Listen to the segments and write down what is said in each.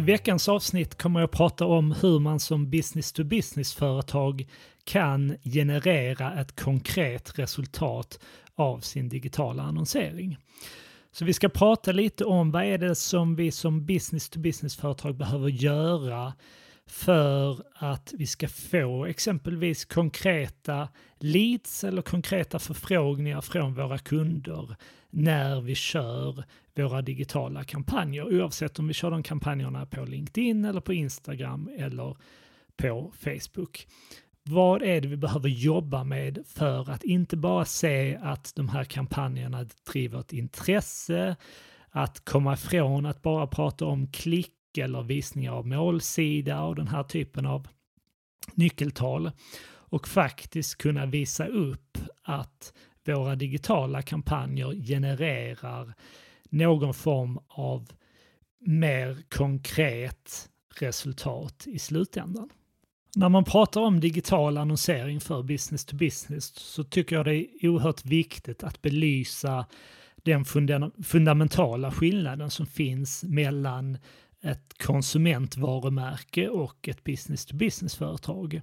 I veckans avsnitt kommer jag att prata om hur man som business-to-business-företag kan generera ett konkret resultat av sin digitala annonsering. Så vi ska prata lite om vad är det som vi som business-to-business-företag behöver göra för att vi ska få exempelvis konkreta leads eller konkreta förfrågningar från våra kunder när vi kör våra digitala kampanjer oavsett om vi kör de kampanjerna på LinkedIn eller på Instagram eller på Facebook. Vad är det vi behöver jobba med för att inte bara se att de här kampanjerna driver ett intresse, att komma ifrån att bara prata om klick eller visningar av målsida och den här typen av nyckeltal och faktiskt kunna visa upp att våra digitala kampanjer genererar någon form av mer konkret resultat i slutändan. När man pratar om digital annonsering för business to business så tycker jag det är oerhört viktigt att belysa den fundamentala skillnaden som finns mellan ett konsumentvarumärke och ett business to business-företag.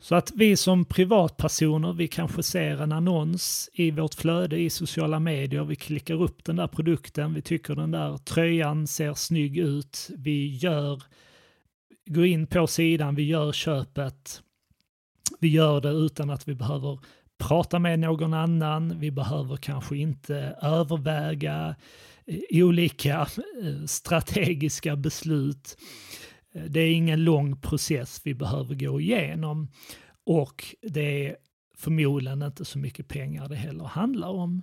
Så att vi som privatpersoner, vi kanske ser en annons i vårt flöde i sociala medier, vi klickar upp den där produkten, vi tycker den där tröjan ser snygg ut, vi gör, går in på sidan, vi gör köpet, vi gör det utan att vi behöver prata med någon annan, vi behöver kanske inte överväga Eh, olika eh, strategiska beslut. Eh, det är ingen lång process vi behöver gå igenom och det är förmodligen inte så mycket pengar det heller handlar om.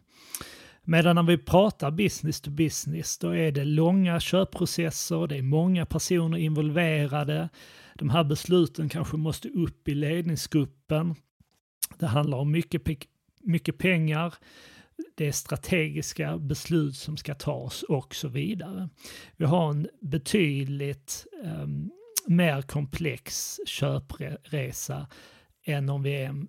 Medan när vi pratar business to business, då är det långa köpprocesser, det är många personer involverade. De här besluten kanske måste upp i ledningsgruppen. Det handlar om mycket, mycket pengar det är strategiska beslut som ska tas och så vidare. Vi har en betydligt um, mer komplex köpresa än om vi är en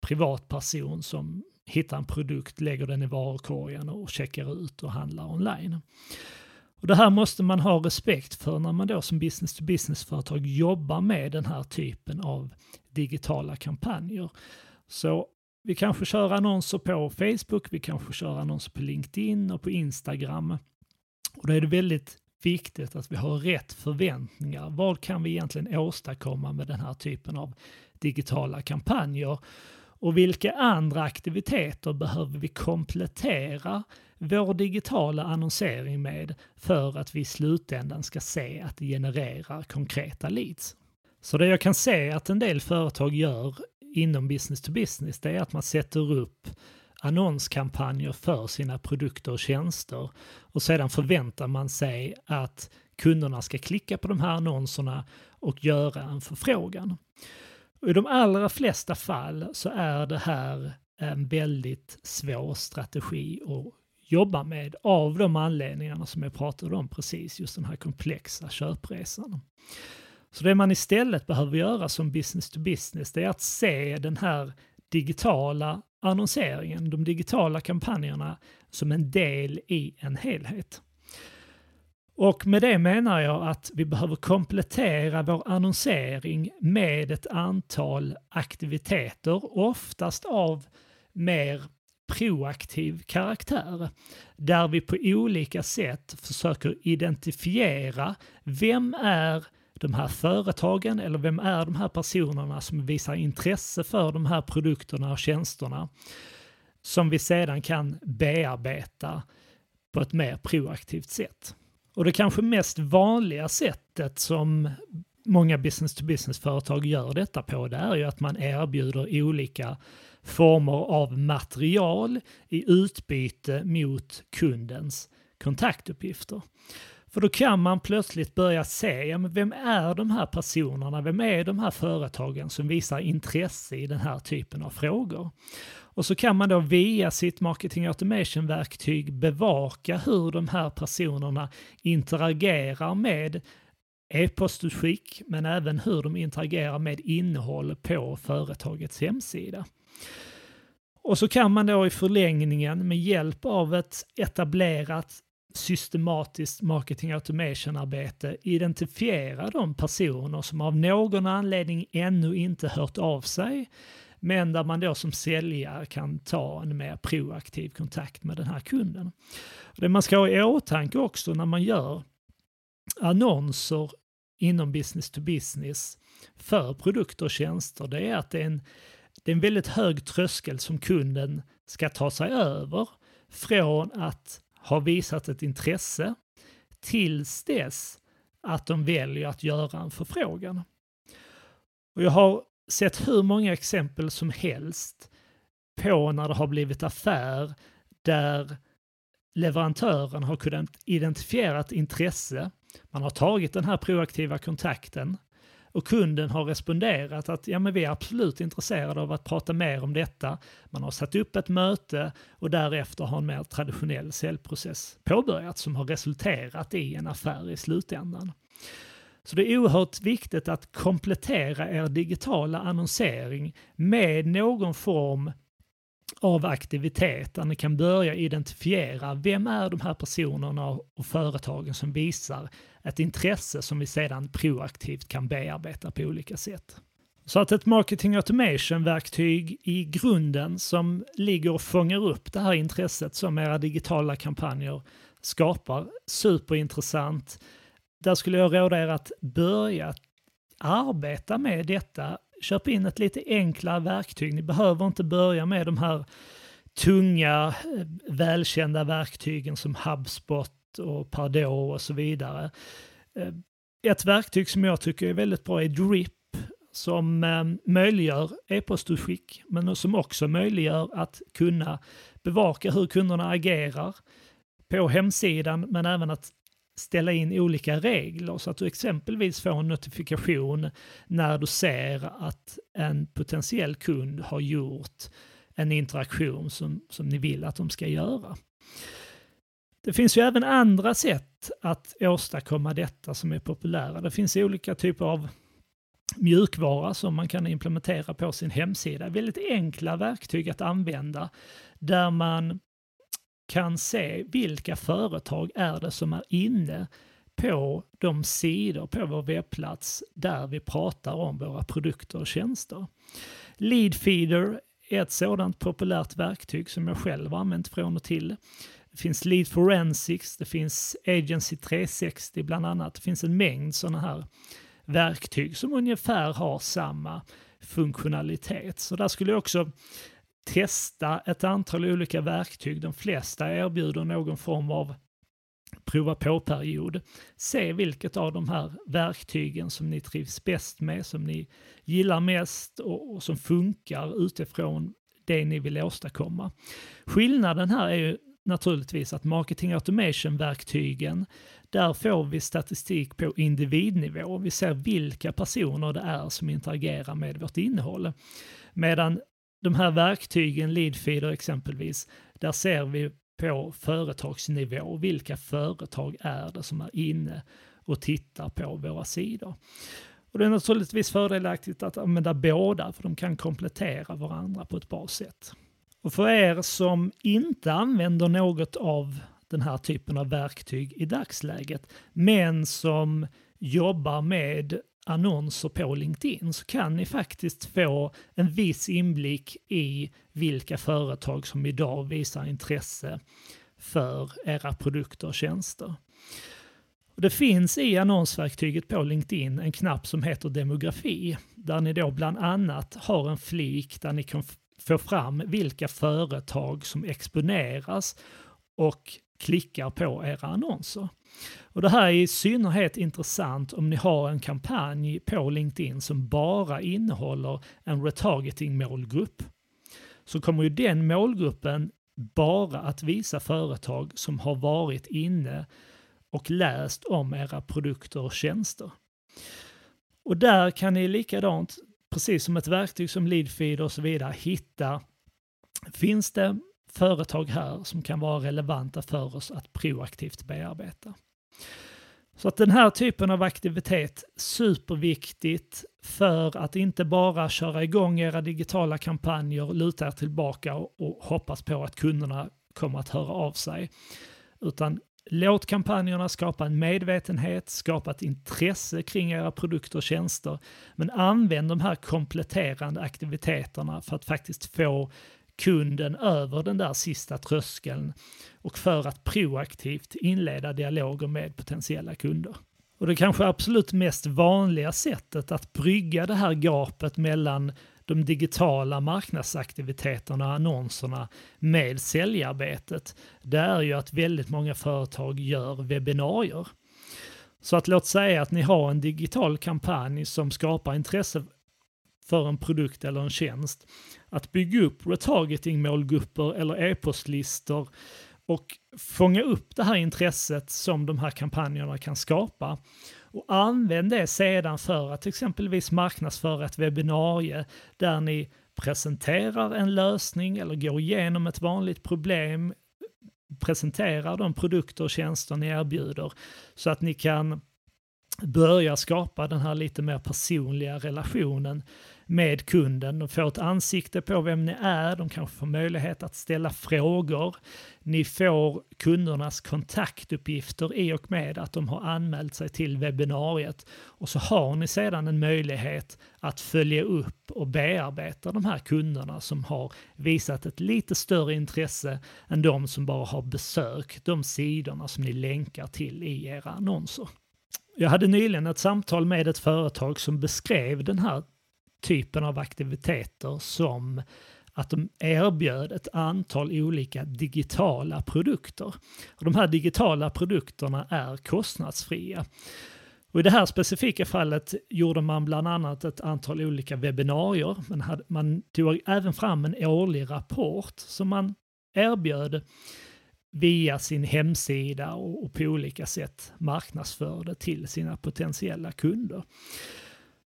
privatperson som hittar en produkt, lägger den i varukorgen och checkar ut och handlar online. Och det här måste man ha respekt för när man då som business to business-företag jobbar med den här typen av digitala kampanjer. Så vi kanske kör annonser på Facebook, vi kanske kör annonser på LinkedIn och på Instagram. Och då är det väldigt viktigt att vi har rätt förväntningar. Vad kan vi egentligen åstadkomma med den här typen av digitala kampanjer? Och vilka andra aktiviteter behöver vi komplettera vår digitala annonsering med för att vi i slutändan ska se att det genererar konkreta leads? Så det jag kan se att en del företag gör inom business to business, det är att man sätter upp annonskampanjer för sina produkter och tjänster och sedan förväntar man sig att kunderna ska klicka på de här annonserna och göra en förfrågan. Och I de allra flesta fall så är det här en väldigt svår strategi att jobba med av de anledningarna som jag pratade om precis, just den här komplexa köpresan. Så det man istället behöver göra som business to business det är att se den här digitala annonseringen, de digitala kampanjerna som en del i en helhet. Och med det menar jag att vi behöver komplettera vår annonsering med ett antal aktiviteter, oftast av mer proaktiv karaktär. Där vi på olika sätt försöker identifiera vem är de här företagen eller vem är de här personerna som visar intresse för de här produkterna och tjänsterna som vi sedan kan bearbeta på ett mer proaktivt sätt. Och det kanske mest vanliga sättet som många business-to-business-företag gör detta på, det är ju att man erbjuder olika former av material i utbyte mot kundens kontaktuppgifter. För då kan man plötsligt börja se, ja, men vem är de här personerna, vem är de här företagen som visar intresse i den här typen av frågor? Och så kan man då via sitt marketing automation-verktyg bevaka hur de här personerna interagerar med e-postutskick, men även hur de interagerar med innehåll på företagets hemsida. Och så kan man då i förlängningen med hjälp av ett etablerat systematiskt marketing automation-arbete identifiera de personer som av någon anledning ännu inte hört av sig men där man då som säljare kan ta en mer proaktiv kontakt med den här kunden. Det man ska ha i åtanke också när man gör annonser inom business to business för produkter och tjänster, det är att det är en, det är en väldigt hög tröskel som kunden ska ta sig över från att har visat ett intresse tills dess att de väljer att göra en förfrågan. Och jag har sett hur många exempel som helst på när det har blivit affär där leverantören har kunnat identifiera ett intresse. Man har tagit den här proaktiva kontakten och kunden har responderat att ja, men vi är absolut intresserade av att prata mer om detta. Man har satt upp ett möte och därefter har en mer traditionell säljprocess påbörjats som har resulterat i en affär i slutändan. Så det är oerhört viktigt att komplettera er digitala annonsering med någon form av aktivitet där ni kan börja identifiera vem är de här personerna och företagen som visar ett intresse som vi sedan proaktivt kan bearbeta på olika sätt. Så att ett marketing automation-verktyg i grunden som ligger och fångar upp det här intresset som era digitala kampanjer skapar, superintressant. Där skulle jag råda er att börja arbeta med detta. Köp in ett lite enklare verktyg. Ni behöver inte börja med de här tunga, eh, välkända verktygen som HubSpot och Pardot och så vidare. Eh, ett verktyg som jag tycker är väldigt bra är Drip som eh, möjliggör e-postutskick men som också möjliggör att kunna bevaka hur kunderna agerar på hemsidan men även att ställa in olika regler så att du exempelvis får en notifikation när du ser att en potentiell kund har gjort en interaktion som, som ni vill att de ska göra. Det finns ju även andra sätt att åstadkomma detta som är populära. Det finns olika typer av mjukvara som man kan implementera på sin hemsida. Väldigt enkla verktyg att använda där man kan se vilka företag är det som är inne på de sidor på vår webbplats där vi pratar om våra produkter och tjänster. Leadfeeder är ett sådant populärt verktyg som jag själv har använt från och till. Det finns Lead Forensics, det finns Agency 360 bland annat. Det finns en mängd sådana här verktyg som ungefär har samma funktionalitet. Så där skulle jag också testa ett antal olika verktyg. De flesta erbjuder någon form av prova på-period. Se vilket av de här verktygen som ni trivs bäst med, som ni gillar mest och, och som funkar utifrån det ni vill åstadkomma. Skillnaden här är ju naturligtvis att marketing automation-verktygen, där får vi statistik på individnivå. Vi ser vilka personer det är som interagerar med vårt innehåll. Medan de här verktygen, Leadfeeder exempelvis, där ser vi på företagsnivå vilka företag är det som är inne och tittar på våra sidor. Och det är naturligtvis fördelaktigt att använda båda för de kan komplettera varandra på ett bra sätt. Och för er som inte använder något av den här typen av verktyg i dagsläget, men som jobbar med annonser på LinkedIn så kan ni faktiskt få en viss inblick i vilka företag som idag visar intresse för era produkter och tjänster. Det finns i annonsverktyget på LinkedIn en knapp som heter demografi där ni då bland annat har en flik där ni kan få fram vilka företag som exponeras och klickar på era annonser. Och det här är i synnerhet intressant om ni har en kampanj på LinkedIn som bara innehåller en retargeting-målgrupp. Så kommer ju den målgruppen bara att visa företag som har varit inne och läst om era produkter och tjänster. Och där kan ni likadant, precis som ett verktyg som Leadfeed och så vidare, hitta, finns det företag här som kan vara relevanta för oss att proaktivt bearbeta. Så att den här typen av aktivitet, superviktigt för att inte bara köra igång era digitala kampanjer, luta er tillbaka och, och hoppas på att kunderna kommer att höra av sig. Utan låt kampanjerna skapa en medvetenhet, skapa ett intresse kring era produkter och tjänster, men använd de här kompletterande aktiviteterna för att faktiskt få kunden över den där sista tröskeln och för att proaktivt inleda dialoger med potentiella kunder. Och det kanske absolut mest vanliga sättet att brygga det här gapet mellan de digitala marknadsaktiviteterna och annonserna med säljarbetet, det är ju att väldigt många företag gör webbinarier. Så att låt säga att ni har en digital kampanj som skapar intresse för en produkt eller en tjänst. Att bygga upp retargeting-målgrupper eller e-postlistor och fånga upp det här intresset som de här kampanjerna kan skapa och använd det sedan för att exempelvis marknadsföra ett webbinarie där ni presenterar en lösning eller går igenom ett vanligt problem, presenterar de produkter och tjänster ni erbjuder så att ni kan börja skapa den här lite mer personliga relationen med kunden. De får ett ansikte på vem ni är, de kanske får möjlighet att ställa frågor. Ni får kundernas kontaktuppgifter i och med att de har anmält sig till webbinariet. Och så har ni sedan en möjlighet att följa upp och bearbeta de här kunderna som har visat ett lite större intresse än de som bara har besökt de sidorna som ni länkar till i era annonser. Jag hade nyligen ett samtal med ett företag som beskrev den här typen av aktiviteter som att de erbjöd ett antal olika digitala produkter. Och de här digitala produkterna är kostnadsfria. Och I det här specifika fallet gjorde man bland annat ett antal olika webbinarier. Man, hade, man tog även fram en årlig rapport som man erbjöd via sin hemsida och, och på olika sätt marknadsförde till sina potentiella kunder.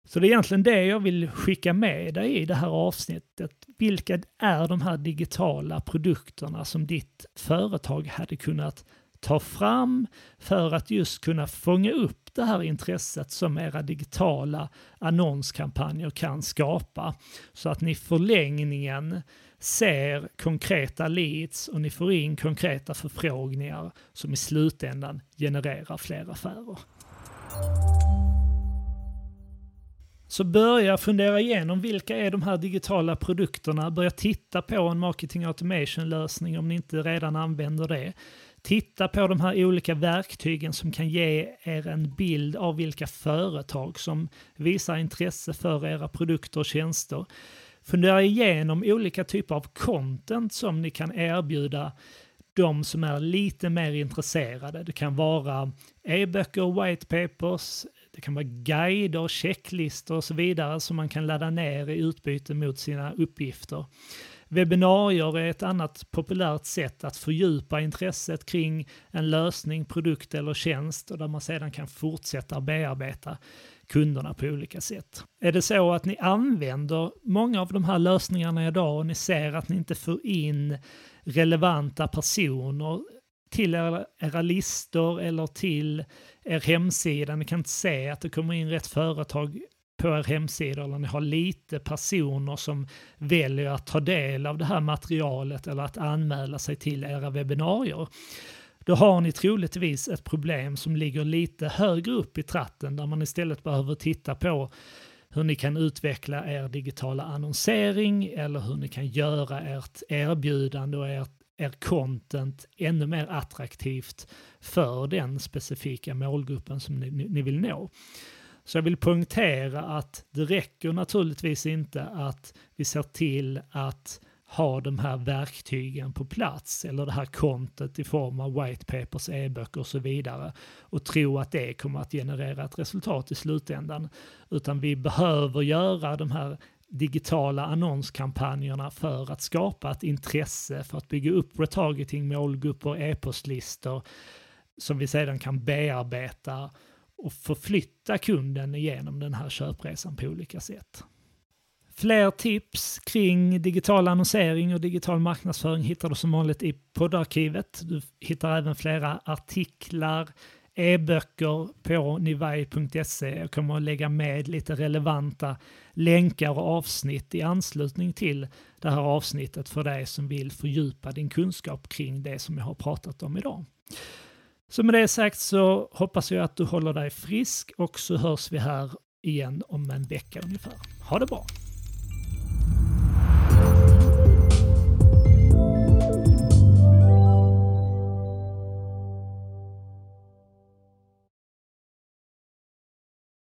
Så det är egentligen det jag vill skicka med dig i det här avsnittet. Vilka är de här digitala produkterna som ditt företag hade kunnat ta fram för att just kunna fånga upp det här intresset som era digitala annonskampanjer kan skapa. Så att ni förlängningen ser konkreta leads och ni får in konkreta förfrågningar som i slutändan genererar fler affärer. Så börja fundera igenom vilka är de här digitala produkterna. Börja titta på en marketing automation-lösning om ni inte redan använder det. Titta på de här olika verktygen som kan ge er en bild av vilka företag som visar intresse för era produkter och tjänster. Fundera igenom olika typer av content som ni kan erbjuda de som är lite mer intresserade. Det kan vara e-böcker, white papers, det kan vara guider, checklistor och så vidare som man kan ladda ner i utbyte mot sina uppgifter. Webbinarier är ett annat populärt sätt att fördjupa intresset kring en lösning, produkt eller tjänst och där man sedan kan fortsätta bearbeta kunderna på olika sätt. Är det så att ni använder många av de här lösningarna idag och ni ser att ni inte får in relevanta personer till era, era listor eller till er hemsida. Ni kan inte se att det kommer in rätt företag på er hemsida eller ni har lite personer som väljer att ta del av det här materialet eller att anmäla sig till era webbinarier. Då har ni troligtvis ett problem som ligger lite högre upp i tratten där man istället behöver titta på hur ni kan utveckla er digitala annonsering eller hur ni kan göra ert erbjudande och ert er content ännu mer attraktivt för den specifika målgruppen som ni, ni vill nå. Så jag vill poängtera att det räcker naturligtvis inte att vi ser till att ha de här verktygen på plats eller det här kontet i form av white papers, e-böcker och så vidare och tro att det kommer att generera ett resultat i slutändan. Utan vi behöver göra de här digitala annonskampanjerna för att skapa ett intresse för att bygga upp retargeting, målgrupper, e-postlistor som vi sedan kan bearbeta och förflytta kunden igenom den här köpresan på olika sätt. Fler tips kring digital annonsering och digital marknadsföring hittar du som vanligt i poddarkivet. Du hittar även flera artiklar, e-böcker på nivai.se. Jag kommer att lägga med lite relevanta länkar och avsnitt i anslutning till det här avsnittet för dig som vill fördjupa din kunskap kring det som jag har pratat om idag. Så med det sagt så hoppas jag att du håller dig frisk och så hörs vi här igen om en vecka ungefär. Ha det bra!